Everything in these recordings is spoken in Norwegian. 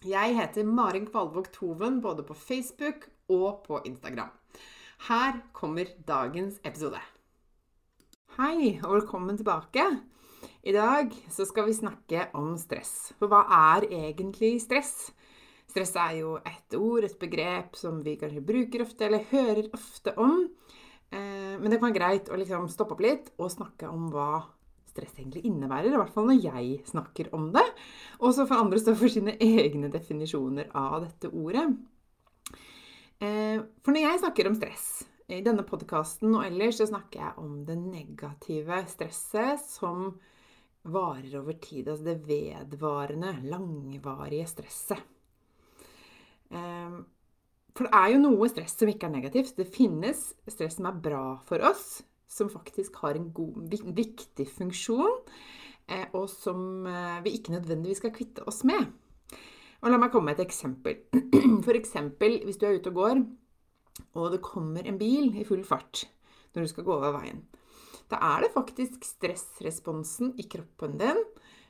Jeg heter Marin Kvalvåg Toven både på Facebook og på Instagram. Her kommer dagens episode. Hei, og velkommen tilbake. I dag så skal vi snakke om stress. For hva er egentlig stress? Stress er jo et ord, et begrep som vi kanskje bruker ofte, eller hører ofte om. Eh, men det kan være greit å liksom stoppe opp litt og snakke om hva stress egentlig innebærer. I hvert fall når jeg snakker om det. Og så får andre stå for sine egne definisjoner av dette ordet. Eh, for når jeg snakker om stress i denne podkasten og ellers, så snakker jeg om det negative stresset som varer over tid. Altså det vedvarende, langvarige stresset. Eh, for det er jo noe stress som ikke er negativt. Det finnes stress som er bra for oss som faktisk har en god, viktig funksjon, eh, og som eh, vi ikke nødvendigvis skal kvitte oss med. Og La meg komme med et eksempel. Eksempel hvis du er ute og går, og det kommer en bil i full fart når du skal gå over veien. Da er det faktisk stressresponsen i kroppen din,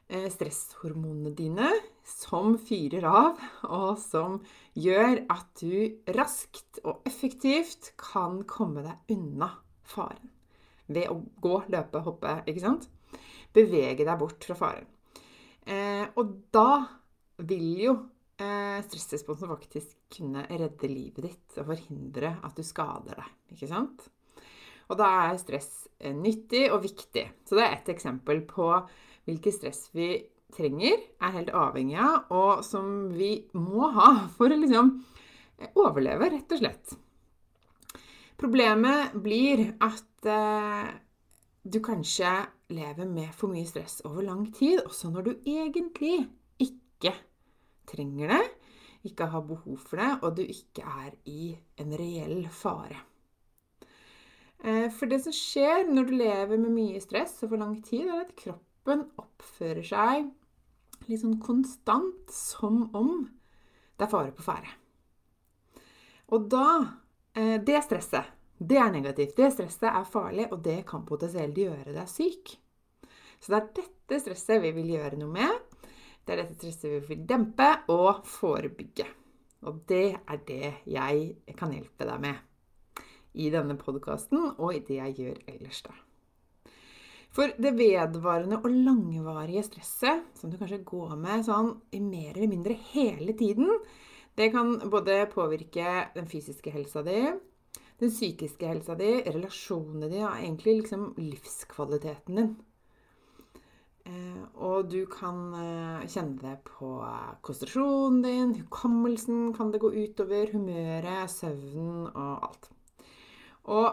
eh, stresshormonene dine, som fyrer av, og som gjør at du raskt og effektivt kan komme deg unna faren ved å gå, løpe, hoppe, ikke sant? Bevege deg bort fra faren. Eh, og da vil jo eh, stressresponsen faktisk kunne redde livet ditt og forhindre at du skader deg, ikke sant? Og da er stress eh, nyttig og viktig. Så det er ett eksempel på hvilke stress vi trenger, er helt avhengig av, og som vi må ha for å liksom eh, overleve, rett og slett. Problemet blir at eh, du kanskje lever med for mye stress over lang tid, også når du egentlig ikke trenger det, ikke har behov for det, og du ikke er i en reell fare. Eh, for det som skjer når du lever med mye stress over lang tid, er at kroppen oppfører seg litt sånn konstant som om det er fare på ferde. Og da det stresset, det er negativt. Det stresset er farlig, og det kan potensielt gjøre deg syk. Så det er dette stresset vi vil gjøre noe med. Det er dette stresset vi vil dempe og forebygge. Og det er det jeg kan hjelpe deg med i denne podkasten og i det jeg gjør ellers, da. For det vedvarende og langvarige stresset, som du kanskje går med sånn mer eller mindre hele tiden, det kan både påvirke den fysiske helsa di, den psykiske helsa di, relasjonene dine og egentlig liksom livskvaliteten din. Eh, og du kan eh, kjenne det på konsentrasjonen din, hukommelsen kan det gå utover, humøret, søvnen og alt. Og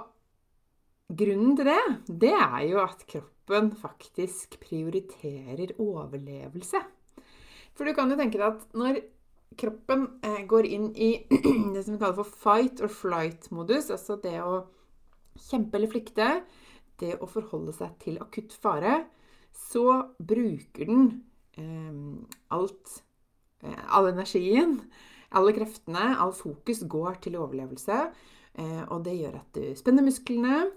grunnen til det, det er jo at kroppen faktisk prioriterer overlevelse. For du kan jo tenke deg at når kroppen eh, går inn i det som vi kaller for fight or flight-modus. Altså det å kjempe eller flykte, det å forholde seg til akutt fare, så bruker den eh, alt eh, All energien, alle kreftene, all fokus går til overlevelse. Eh, og det gjør at du spenner musklene.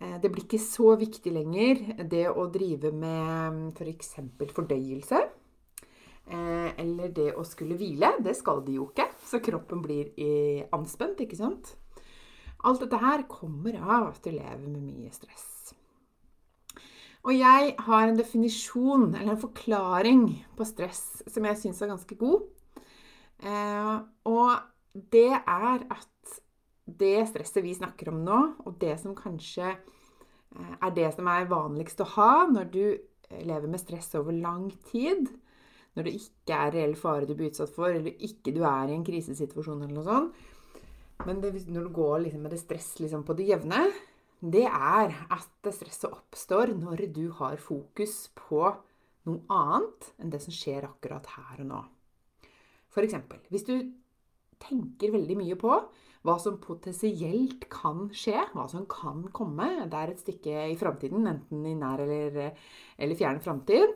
Eh, det blir ikke så viktig lenger det å drive med f.eks. For fordøyelse. Eh, eller det å skulle hvile. Det skal de jo ikke, så kroppen blir anspent, ikke sant? Alt dette her kommer av at du lever med mye stress. Og jeg har en definisjon, eller en forklaring, på stress som jeg syns er ganske god. Eh, og det er at det stresset vi snakker om nå, og det som kanskje eh, er det som er vanligst å ha når du lever med stress over lang tid, når det ikke er reell fare du blir utsatt for, eller ikke du er i en krisesituasjon eller noe sånt, men det, når du går liksom med det stress liksom på det jevne, det er at stresset oppstår når du har fokus på noe annet enn det som skjer akkurat her og nå. F.eks. hvis du tenker veldig mye på hva som potensielt kan skje, hva som kan komme, det er et stykke i framtiden, enten i nær eller, eller fjern framtid,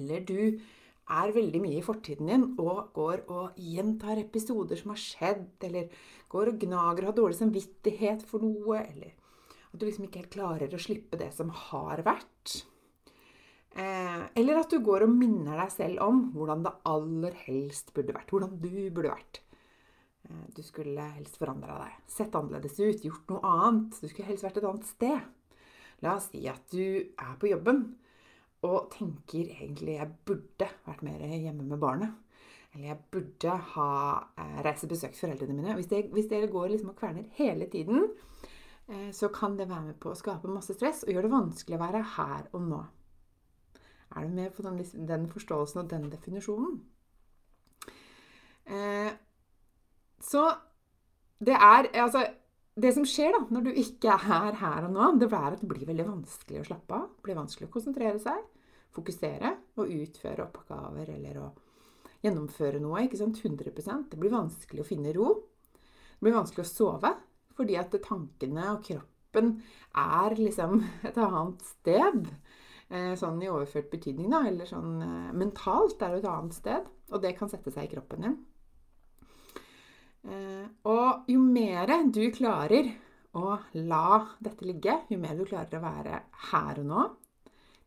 eller du er veldig mye i fortiden din og går og gjentar episoder som har skjedd, eller går og gnager og har dårlig samvittighet for noe, eller at du liksom ikke helt klarer å slippe det som har vært. Eh, eller at du går og minner deg selv om hvordan det aller helst burde vært. Hvordan du burde vært. Eh, du skulle helst forandra deg. Sett annerledes ut. Gjort noe annet. Du skulle helst vært et annet sted. La oss si at du er på jobben og tenker egentlig jeg burde vært mer hjemme med barnet. Eller jeg burde ha eh, reist og besøkt foreldrene mine. Hvis, dere går liksom og kverner hele tiden, eh, så kan det være med på å skape masse stress og gjøre det vanskelig å være her og nå. Er du med på den, den forståelsen og den definisjonen? Eh, så det er Altså det som skjer da, når du ikke er her og nå, det er at det blir veldig vanskelig å slappe av. Blir vanskelig å konsentrere seg, fokusere og utføre oppgaver eller å gjennomføre noe. ikke sant, 100% Det blir vanskelig å finne ro. Det blir vanskelig å sove fordi at tankene og kroppen er liksom et annet sted. Eh, sånn i overført betydning, da. Eller sånn eh, mentalt er det et annet sted. Og det kan sette seg i kroppen din. Eh, og jo mer du klarer å la dette ligge, jo mer du klarer å være her og nå,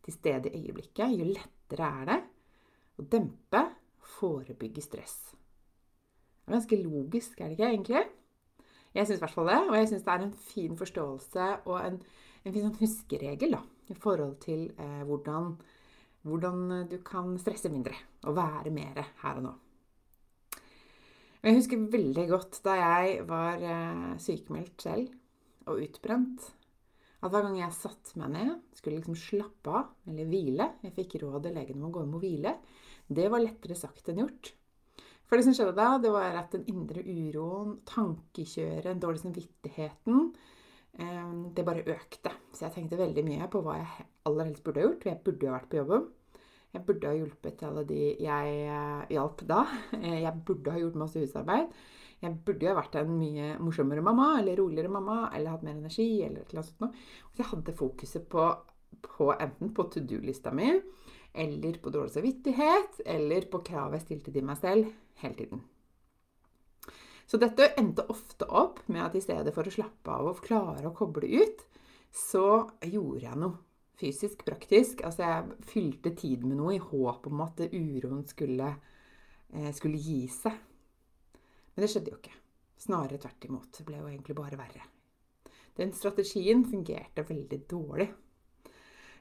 til stede i øyeblikket, jo lettere er det å dempe, forebygge stress. Det er ganske logisk, er det ikke egentlig? Jeg syns i hvert fall det. Og jeg syns det er en fin forståelse og en, en fin sånn huskeregel da, i forhold til eh, hvordan, hvordan du kan stresse mindre og være mer her og nå. Og jeg husker veldig godt da jeg var eh, sykemeldt selv og utbrent, at hver gang jeg satte meg ned, skulle liksom slappe av eller hvile Jeg fikk råd av legen om å gå hjem og hvile. Det var lettere sagt enn gjort. For det som skjedde da, det var at den indre uroen, tankekjøret, dårlig samvittigheten eh, Det bare økte. Så jeg tenkte veldig mye på hva jeg aller helst burde ha gjort. Jeg burde ha vært på jobben. Jeg burde ha hjulpet alle de jeg uh, hjalp da. Eh, jeg burde ha gjort masse husarbeid. Jeg burde ha vært en mye morsommere mamma eller roligere mamma eller hatt mer energi. eller et eller annet sånt. noe. Så jeg hadde fokuset på, på enten på to do-lista mi eller på dårlig samvittighet eller på kravet jeg stilte til meg selv hele tiden. Så dette endte ofte opp med at i stedet for å slappe av og klare å koble ut, så gjorde jeg noe fysisk, praktisk. Altså, jeg fylte tid med noe i håp om at uroen skulle, eh, skulle gi seg. Men det skjedde jo ikke. Snarere tvert imot. Det ble jo egentlig bare verre. Den strategien fungerte veldig dårlig.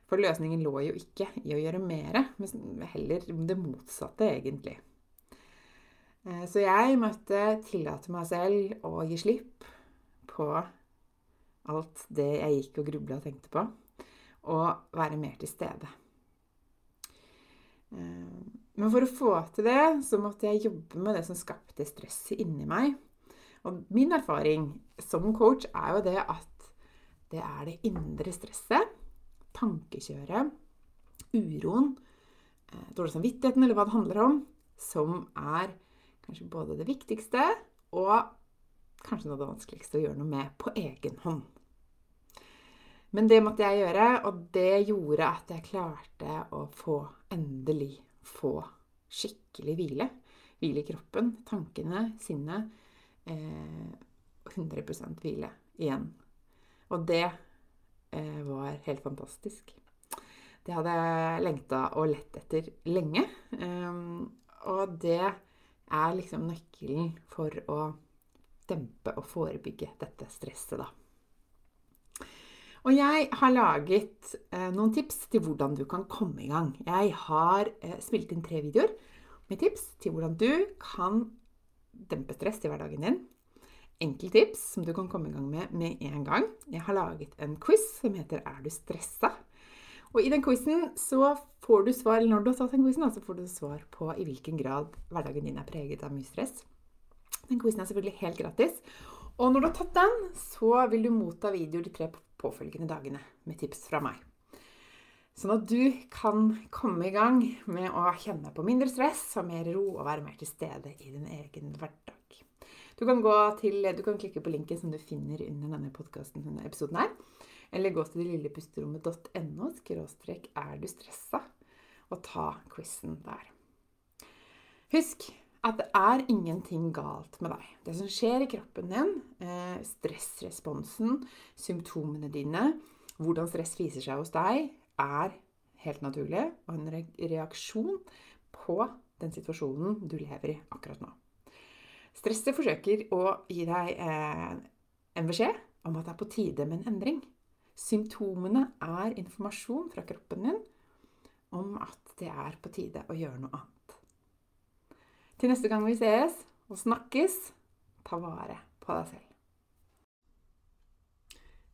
For løsningen lå jo ikke i å gjøre mer, men heller det motsatte, egentlig. Eh, så jeg måtte tillate meg selv å gi slipp på alt det jeg gikk og grubla og tenkte på og være mer til stede. Men for å få til det, så måtte jeg jobbe med det som skapte stresset inni meg. Og min erfaring som coach er jo det at det er det indre stresset, tankekjøret, uroen, eh, dårlig samvittigheten, eller hva det handler om, som er kanskje både det viktigste og kanskje noe av det vanskeligste å gjøre noe med på egen hånd. Men det måtte jeg gjøre, og det gjorde at jeg klarte å få endelig få skikkelig hvile. Hvile i kroppen, tankene, sinnet. Eh, 100% hvile igjen. Og det eh, var helt fantastisk. Det hadde jeg lengta og lett etter lenge. Um, og det er liksom nøkkelen for å dempe og forebygge dette stresset, da. Og jeg har laget eh, noen tips til hvordan du kan komme i gang. Jeg har eh, spilt inn tre videoer med tips til hvordan du kan dempe stress i hverdagen din. Enkle tips som du kan komme i gang med med en gang. Jeg har laget en quiz som heter 'Er du stressa?' Og i den quizen så får du svar, når du har tatt den quizen, så får du svar på i hvilken grad hverdagen din er preget av mye stress. Den quizen er selvfølgelig helt gratis. Og når du har tatt den, så vil du motta videoer de tre påfølgende dagene med tips fra meg. Sånn at du kan komme i gang med å kjenne på mindre stress og mer ro og være mer til stede i din egen hverdag. Du kan, til, du kan klikke på linken som du finner under denne podkasten-episoden her. Eller gå til lillepusterommet.no skråstrek er du stressa og ta quizen der. Husk at det er ingenting galt med deg. Det som skjer i kroppen din, eh, stressresponsen, symptomene dine, hvordan stress viser seg hos deg, er helt naturlig og en reaksjon på den situasjonen du lever i akkurat nå. Stresset forsøker å gi deg eh, en beskjed om at det er på tide med en endring. Symptomene er informasjon fra kroppen din om at det er på tide å gjøre noe annet. Til neste gang vi sees og snakkes, ta vare på deg selv.